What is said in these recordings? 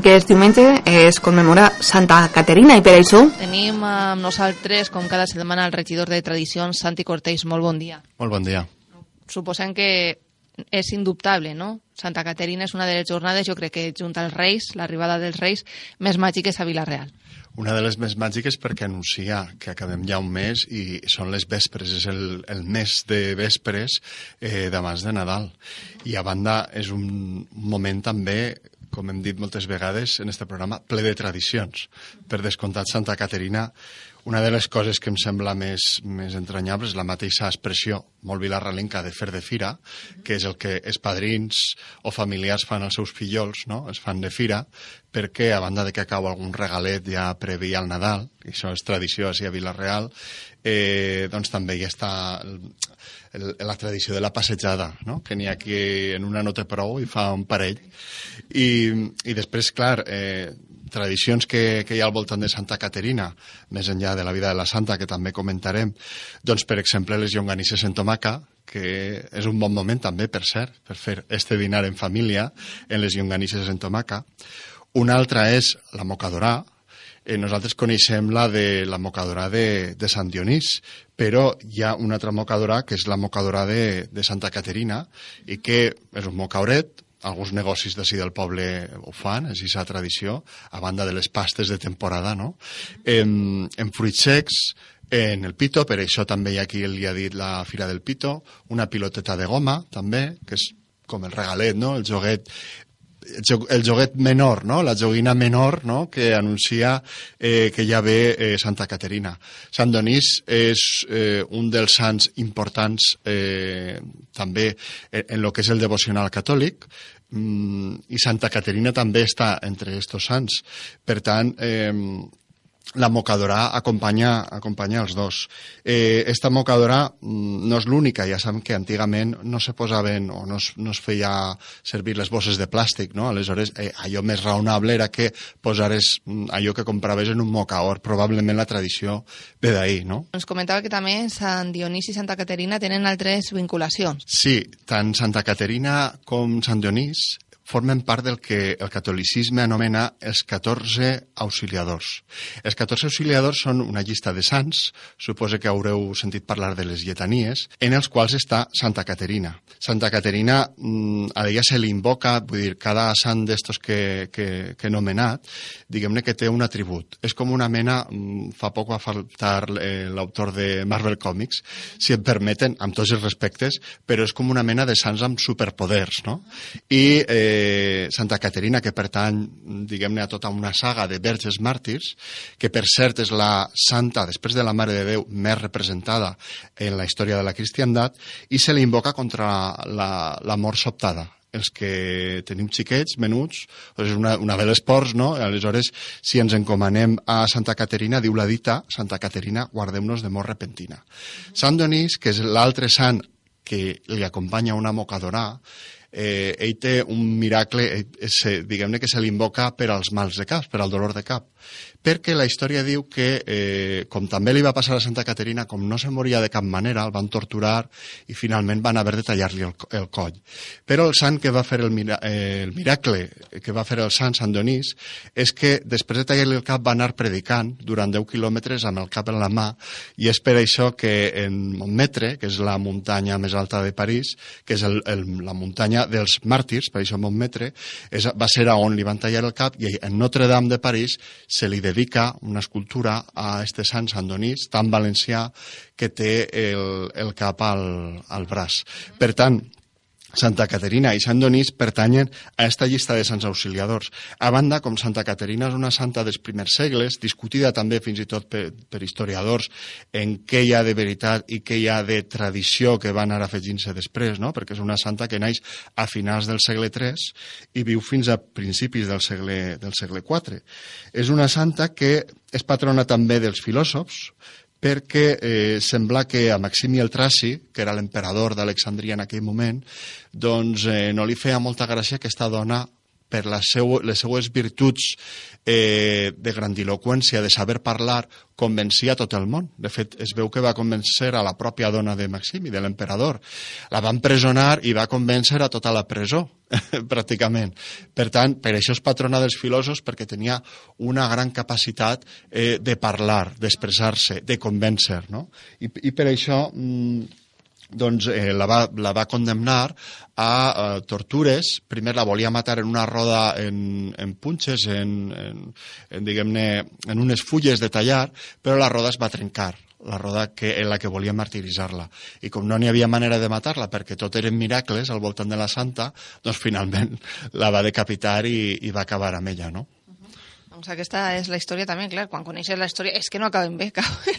Aquest diumenge es commemora Santa Caterina i per això... Tenim amb nosaltres, com cada setmana, el regidor de Tradicions, Santi Cortés. Molt bon dia. Molt bon dia. Suposem que és indubtable, no? Santa Caterina és una de les jornades, jo crec que junt als Reis, l'arribada dels Reis, més màgiques a Vila-real. Una de les més màgiques perquè anuncia que acabem ja un mes i són les vespres, és el, el mes de vespres eh, d'abans de Nadal. I a banda és un moment també com hem dit moltes vegades en este programa, ple de tradicions. Per descomptat, Santa Caterina, una de les coses que em sembla més, més entranyable és la mateixa expressió molt vilarralenca de fer de fira, que és el que els padrins o familiars fan als seus fillols, no? es fan de fira, perquè a banda de que acaba algun regalet ja previ al Nadal, i això és tradició així a Vilareal, eh, doncs també hi està el, el, la tradició de la passejada, no? que n'hi ha aquí en una no té prou i fa un parell. I, i després, clar, eh, tradicions que, que hi ha al voltant de Santa Caterina, més enllà de la vida de la Santa, que també comentarem, doncs, per exemple, les llonganisses en tomaca, que és un bon moment també, per cert, per fer este dinar en família en les llonganisses en tomaca. Una altra és la mocadorà, eh, nosaltres coneixem la de la mocadora de, de Sant Dionís, però hi ha una altra mocadora que és la mocadora de, de Santa Caterina i que és un mocauret, alguns negocis d'ací del poble ho fan, és aquesta tradició, a banda de les pastes de temporada, no? En, en fruits secs, en el pito, per això també hi ha qui li ha dit la Fira del Pito, una piloteta de goma, també, que és com el regalet, no? el joguet el joguet menor, no? la joguina menor no? que anuncia eh, que ja ve eh, Santa Caterina. Sant Donís és eh, un dels sants importants eh, també en lo que és el devocional catòlic mm, i Santa Caterina també està entre estos sants. Per tant, eh, la mocadora acompanya, acompanya els dos. Eh, esta mocadora mm, no és l'única, ja sabem que antigament no se posaven o no es, no es feia servir les bosses de plàstic, no? Aleshores, eh, allò més raonable era que posares mm, allò que compraves en un mocaor. Probablement la tradició ve d'ahir, no? Ens comentava que també Sant Dionís i Santa Caterina tenen altres vinculacions. Sí, tant Santa Caterina com Sant Dionís formen part del que el catolicisme anomena els 14 auxiliadors. Els 14 auxiliadors són una llista de sants, suposa que haureu sentit parlar de les lletanies, en els quals està Santa Caterina. Santa Caterina, mm, a ella se li invoca, vull dir, cada sant d'estos que, que, que he nomenat, diguem-ne que té un atribut. És com una mena, mm, fa poc va faltar eh, l'autor de Marvel Comics, si em permeten, amb tots els respectes, però és com una mena de sants amb superpoders, no? I eh, Santa Caterina, que pertany, diguem-ne, a tota una saga de verges màrtirs, que per cert és la santa, després de la Mare de Déu, més representada en la història de la cristiandat, i se li invoca contra la, la mort sobtada, els que tenim xiquets, menuts, doncs és una, una de les ports, no? Aleshores, si ens encomanem a Santa Caterina, diu la dita, Santa Caterina, guardem-nos de mort repentina. Sant Donís, que és l'altre sant que li acompanya una mocadora, eh, ell té un miracle, eh, diguem-ne que se l'invoca per als mals de cap, per al dolor de cap perquè la història diu que, eh, com també li va passar a Santa Caterina, com no se moria de cap manera, el van torturar i finalment van haver de tallar-li el, el coll. Però el sant que va fer el, mira, eh, el miracle que va fer el sant Sant Donís és que després de tallar-li el cap va anar predicant durant 10 quilòmetres amb el cap en la mà i és per això que en Montmetre, que és la muntanya més alta de París, que és el, el, la muntanya dels màrtirs, per això Montmetre, és, va ser on li van tallar el cap i en Notre Dame de París se li dedica una escultura a este sant Sant Donís, tan valencià, que té el, el cap al, al braç. Per tant, Santa Caterina i Sant Donís pertanyen a esta llista de sants auxiliadors. A banda, com Santa Caterina és una santa dels primers segles, discutida també fins i tot per, per historiadors en què hi ha de veritat i què hi ha de tradició que va anar afegint-se després, no? perquè és una santa que naix a finals del segle III i viu fins a principis del segle, del segle IV. És una santa que és patrona també dels filòsofs, perquè eh, sembla que a Maximi el Traci, que era l'emperador d'Alexandria en aquell moment, doncs eh, no li feia molta gràcia aquesta dona per la seu, les seues virtuts eh, de grandiloquència, de saber parlar, convencia tot el món. De fet, es veu que va convencer a la pròpia dona de Maximi, de l'emperador. La va empresonar i va convèncer a tota la presó, pràcticament. Per tant, per això és patrona dels filòsofs, perquè tenia una gran capacitat eh, de parlar, d'expressar-se, de convèncer. No? I, I per això... Mm, doncs eh, la, va, la va condemnar a eh, tortures. Primer la volia matar en una roda en, en punxes, en, en, en diguem-ne, en unes fulles de tallar, però la roda es va trencar la roda que, en la que volia martiritzar-la. I com no n'hi havia manera de matar-la perquè tot eren miracles al voltant de la santa, doncs finalment la va decapitar i, i va acabar amb ella, no? Doncs aquesta és la història també, clar, quan coneixes la història és que no acaben bé.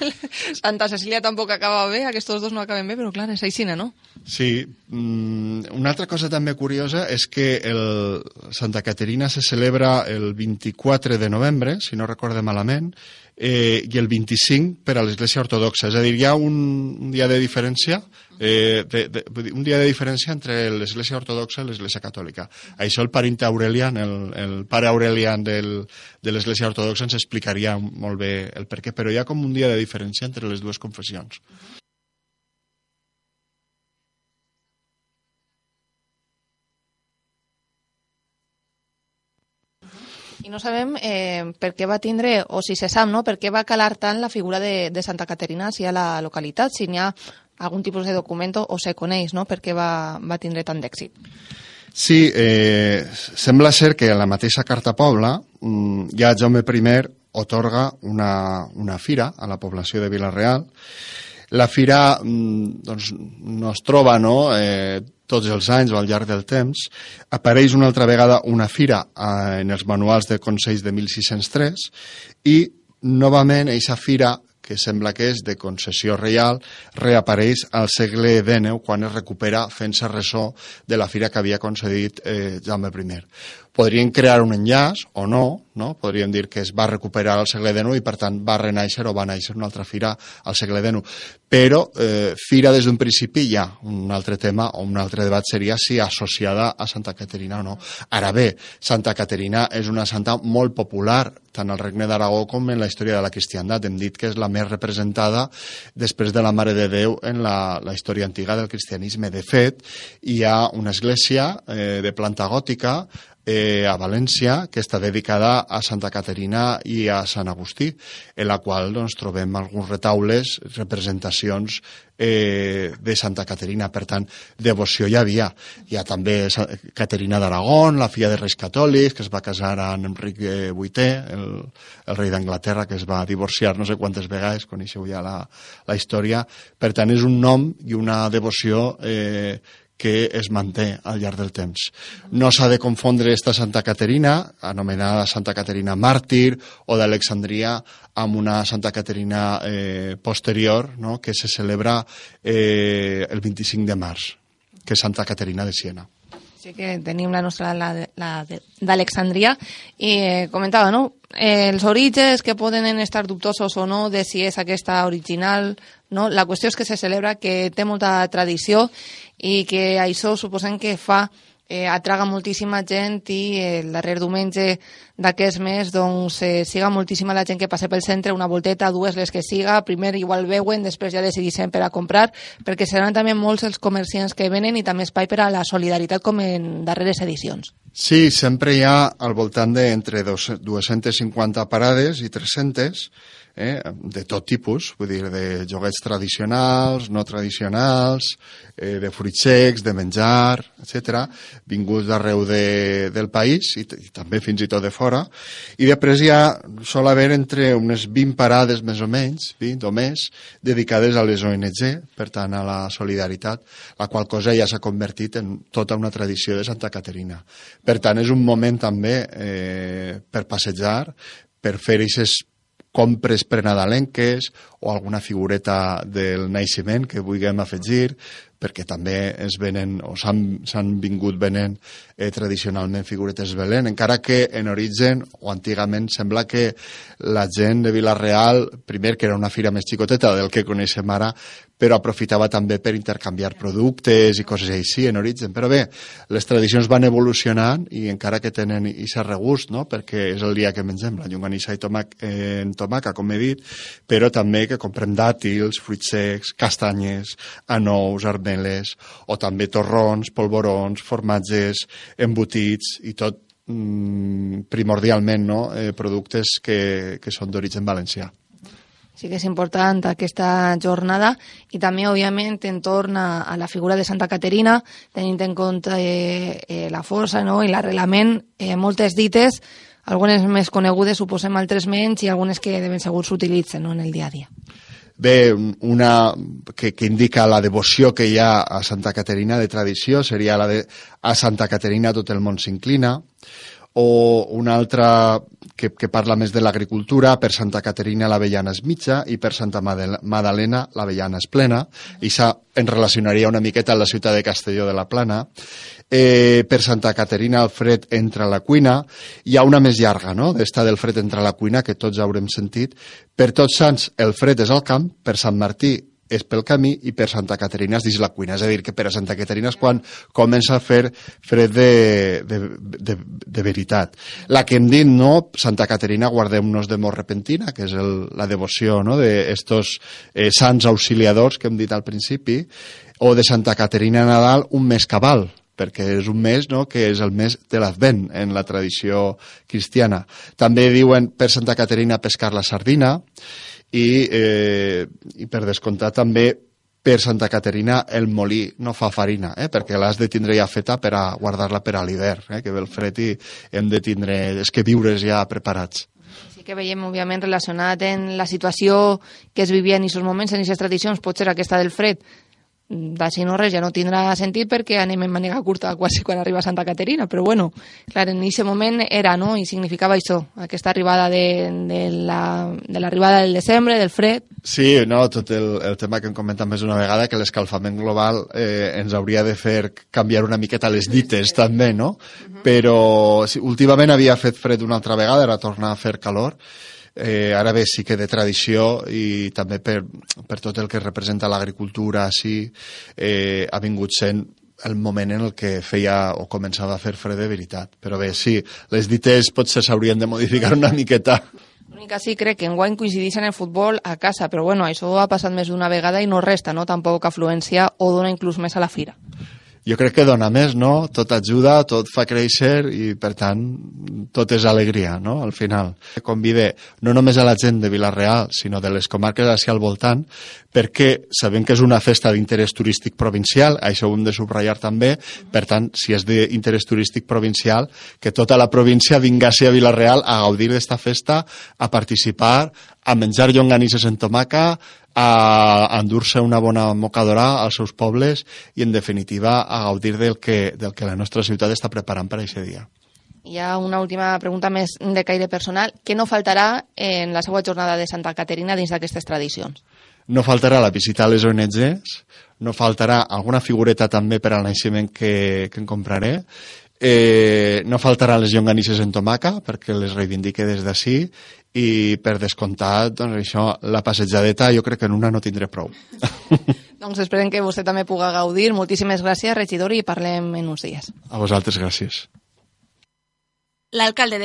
Santa Cecília tampoc acaba bé, aquests dos no acaben bé, però clar, és aixina, no? Sí. Mm, una altra cosa també curiosa és que el Santa Caterina se celebra el 24 de novembre, si no recorde malament, eh, i el 25 per a l'Església Ortodoxa. És a dir, hi ha un, un dia de diferència eh, de, de, un dia de diferència entre l'Església Ortodoxa i l'Església Catòlica. Això el parint Aurelian, el, el pare Aurelian del, de l'Església Ortodoxa ens explicaria molt bé el per què, però hi ha com un dia de diferència entre les dues confessions. I no sabem eh, per què va tindre, o si se sap, no?, per què va calar tant la figura de, de Santa Caterina si a la localitat, si n'hi ha algun tipus de document o se coneix, no?, per què va, va tindre tant d'èxit. Sí, eh, sembla ser que a la mateixa Carta Pobla mm, ja Jaume I otorga una, una fira a la població de Vilareal. La fira mm, doncs, no es troba no, eh, tots els anys o al llarg del temps, apareix una altra vegada una fira eh, en els manuals de Consells de 1603 i novament aquesta fira que sembla que és de concessió reial, reapareix al segle XIX quan es recupera fent-se ressò de la fira que havia concedit eh, Jaume I. Podrien crear un enllaç o no, no? podríem dir que es va recuperar al segle XIX i per tant va renaixer o va néixer una altra fira al segle XIX. Però eh, fira des d'un principi hi ha un altre tema o un altre debat seria si associada a Santa Caterina o no. Ara bé, Santa Caterina és una santa molt popular tant al Regne d'Aragó com en la història de la cristiandat. Hem dit que és la més representada després de la Mare de Déu en la, la història antiga del cristianisme. De fet, hi ha una església eh, de planta gòtica eh, a València, que està dedicada a Santa Caterina i a Sant Agustí, en la qual doncs, trobem alguns retaules, representacions eh, de Santa Caterina. Per tant, devoció hi havia. Hi ha també Caterina d'Aragón, la filla de Reis Catòlics, que es va casar amb Enric VIII, el, el rei d'Anglaterra, que es va divorciar no sé quantes vegades, coneixeu ja la, la història. Per tant, és un nom i una devoció eh, que es manté al llarg del temps. No s'ha de confondre esta Santa Caterina, anomenada Santa Caterina màrtir o d'Alexandria, amb una Santa Caterina eh, posterior, no? que se celebra eh, el 25 de març, que és Santa Caterina de Siena. Sí que tenim la nostra, la, la d'Alexandria, i eh, comentava, no?, eh, els orígens que poden estar dubtosos o no de si és aquesta original, no? La qüestió és que se celebra, que té molta tradició i que això suposem que fa eh, atraga moltíssima gent i el darrer diumenge d'aquest mes doncs, eh, siga moltíssima la gent que passa pel centre, una volteta, dues, les que siga, primer igual veuen, després ja decidissin per a comprar, perquè seran també molts els comerciants que venen i també espai per a la solidaritat com en darreres edicions. Sí, sempre hi ha al voltant d'entre 250 parades i 300 eh, de tot tipus, vull dir, de joguets tradicionals, no tradicionals, eh, de fruits secs, de menjar, etc, vinguts d'arreu de, del país i, i també fins i tot de fora. I després hi ha, sol haver entre unes 20 parades més o menys, 20 o més, dedicades a les ONG, per tant a la solidaritat, la qual cosa ja s'ha convertit en tota una tradició de Santa Caterina. Per tant, és un moment també eh, per passejar, per fer aquestes compres prenadalenques o alguna figureta del naixement que vulguem afegir, perquè també es venen o s'han vingut venent eh, tradicionalment figuretes Belén, encara que en origen o antigament sembla que la gent de Vilareal, primer que era una fira més xicoteta del que coneixem ara, però aprofitava també per intercanviar productes i coses així en origen. Però bé, les tradicions van evolucionant i encara que tenen aquest regust, no? perquè és el dia que mengem la llonganissa i tomac, eh, en tomaca, com he dit, però també que comprem dàtils, fruits secs, castanyes, anous, armeles, o també torrons, polvorons, formatges, embotits i tot mm, primordialment no? eh, productes que, que són d'origen valencià sí que és important aquesta jornada i també, òbviament, entorn a, a la figura de Santa Caterina, tenint en compte eh, eh, la força no? i l'arrelament, eh, moltes dites, algunes més conegudes, suposem altres menys, i algunes que de ben segur s'utilitzen no? en el dia a dia. Bé, una que, que indica la devoció que hi ha a Santa Caterina de tradició seria la de a Santa Caterina tot el món s'inclina, o una altra que, que parla més de l'agricultura, per Santa Caterina l'avellana és mitja i per Santa Madalena l'avellana és plena, i això en relacionaria una miqueta amb la ciutat de Castelló de la Plana. Eh, per Santa Caterina el fred entra a la cuina, hi ha una més llarga, no?, d'esta del fred entra a la cuina, que tots haurem sentit. Per tots sants el fred és al camp, per Sant Martí és pel camí i per Santa Caterina és dins la cuina. És a dir, que per a Santa Caterina és quan comença a fer fred de, de, de, de veritat. La que hem dit, no, Santa Caterina, guardem-nos de mort repentina, que és el, la devoció no, d'estos de eh, sants auxiliadors que hem dit al principi, o de Santa Caterina Nadal, un mes cabal, perquè és un mes no, que és el mes de l'Advent en la tradició cristiana. També diuen per Santa Caterina pescar la sardina, i, eh, i per descomptar també per Santa Caterina el molí no fa farina, eh? perquè l'has de tindre ja feta per a guardar-la per a l'hivern, eh? que ve el fred i hem de tindre és que viures ja preparats. Sí que veiem, òbviament, relacionat en la situació que es vivia en aquests moments, en aquestes tradicions, pot ser aquesta del fred, d'així no res ja no tindrà sentit perquè anem en manera curta quasi quan arriba Santa Caterina, però bueno, clar, en aquest moment era, no?, i significava això, aquesta arribada de, de l'arribada la, de del desembre, del fred. Sí, no, tot el, el tema que hem comentat més una vegada, que l'escalfament global eh, ens hauria de fer canviar una miqueta les dites també, no? Uh -huh. Però sí, últimament havia fet fred una altra vegada, era tornar a fer calor, eh, ara bé sí que de tradició i també per, per tot el que representa l'agricultura així eh, ha vingut sent el moment en el que feia o començava a fer fred de veritat. Però bé, sí, les dites potser s'haurien de modificar una miqueta. L'única sí crec que enguany coincideix en el futbol a casa, però bueno, això ha passat més d'una vegada i no resta, no? Tampoc afluència o dona inclús més a la fira jo crec que dona més, no? Tot ajuda, tot fa créixer i, per tant, tot és alegria, no?, al final. Convide no només a la gent de Vilareal, sinó de les comarques hacia al voltant, perquè sabem que és una festa d'interès turístic provincial, això ho hem de subratllar també, per tant, si és d'interès turístic provincial, que tota la província vingui a Vilareal a gaudir d'esta festa, a participar, a menjar llonganisses en tomaca, a endur-se una bona mocadora als seus pobles i, en definitiva, a gaudir del que, del que la nostra ciutat està preparant per a aquest dia. Hi ha una última pregunta més de caire personal. Què no faltarà en la seva jornada de Santa Caterina dins d'aquestes tradicions? No faltarà la visita a les ONGs, no faltarà alguna figureta també per al naixement que, que em compraré, eh, no faltarà les llonganisses en tomaca perquè les reivindique des d'ací i per descomptat, doncs això, la passejadeta jo crec que en una no tindré prou. doncs esperem que vostè també pugui gaudir. Moltíssimes gràcies, regidor, i parlem en uns dies. A vosaltres, gràcies. L'alcalde de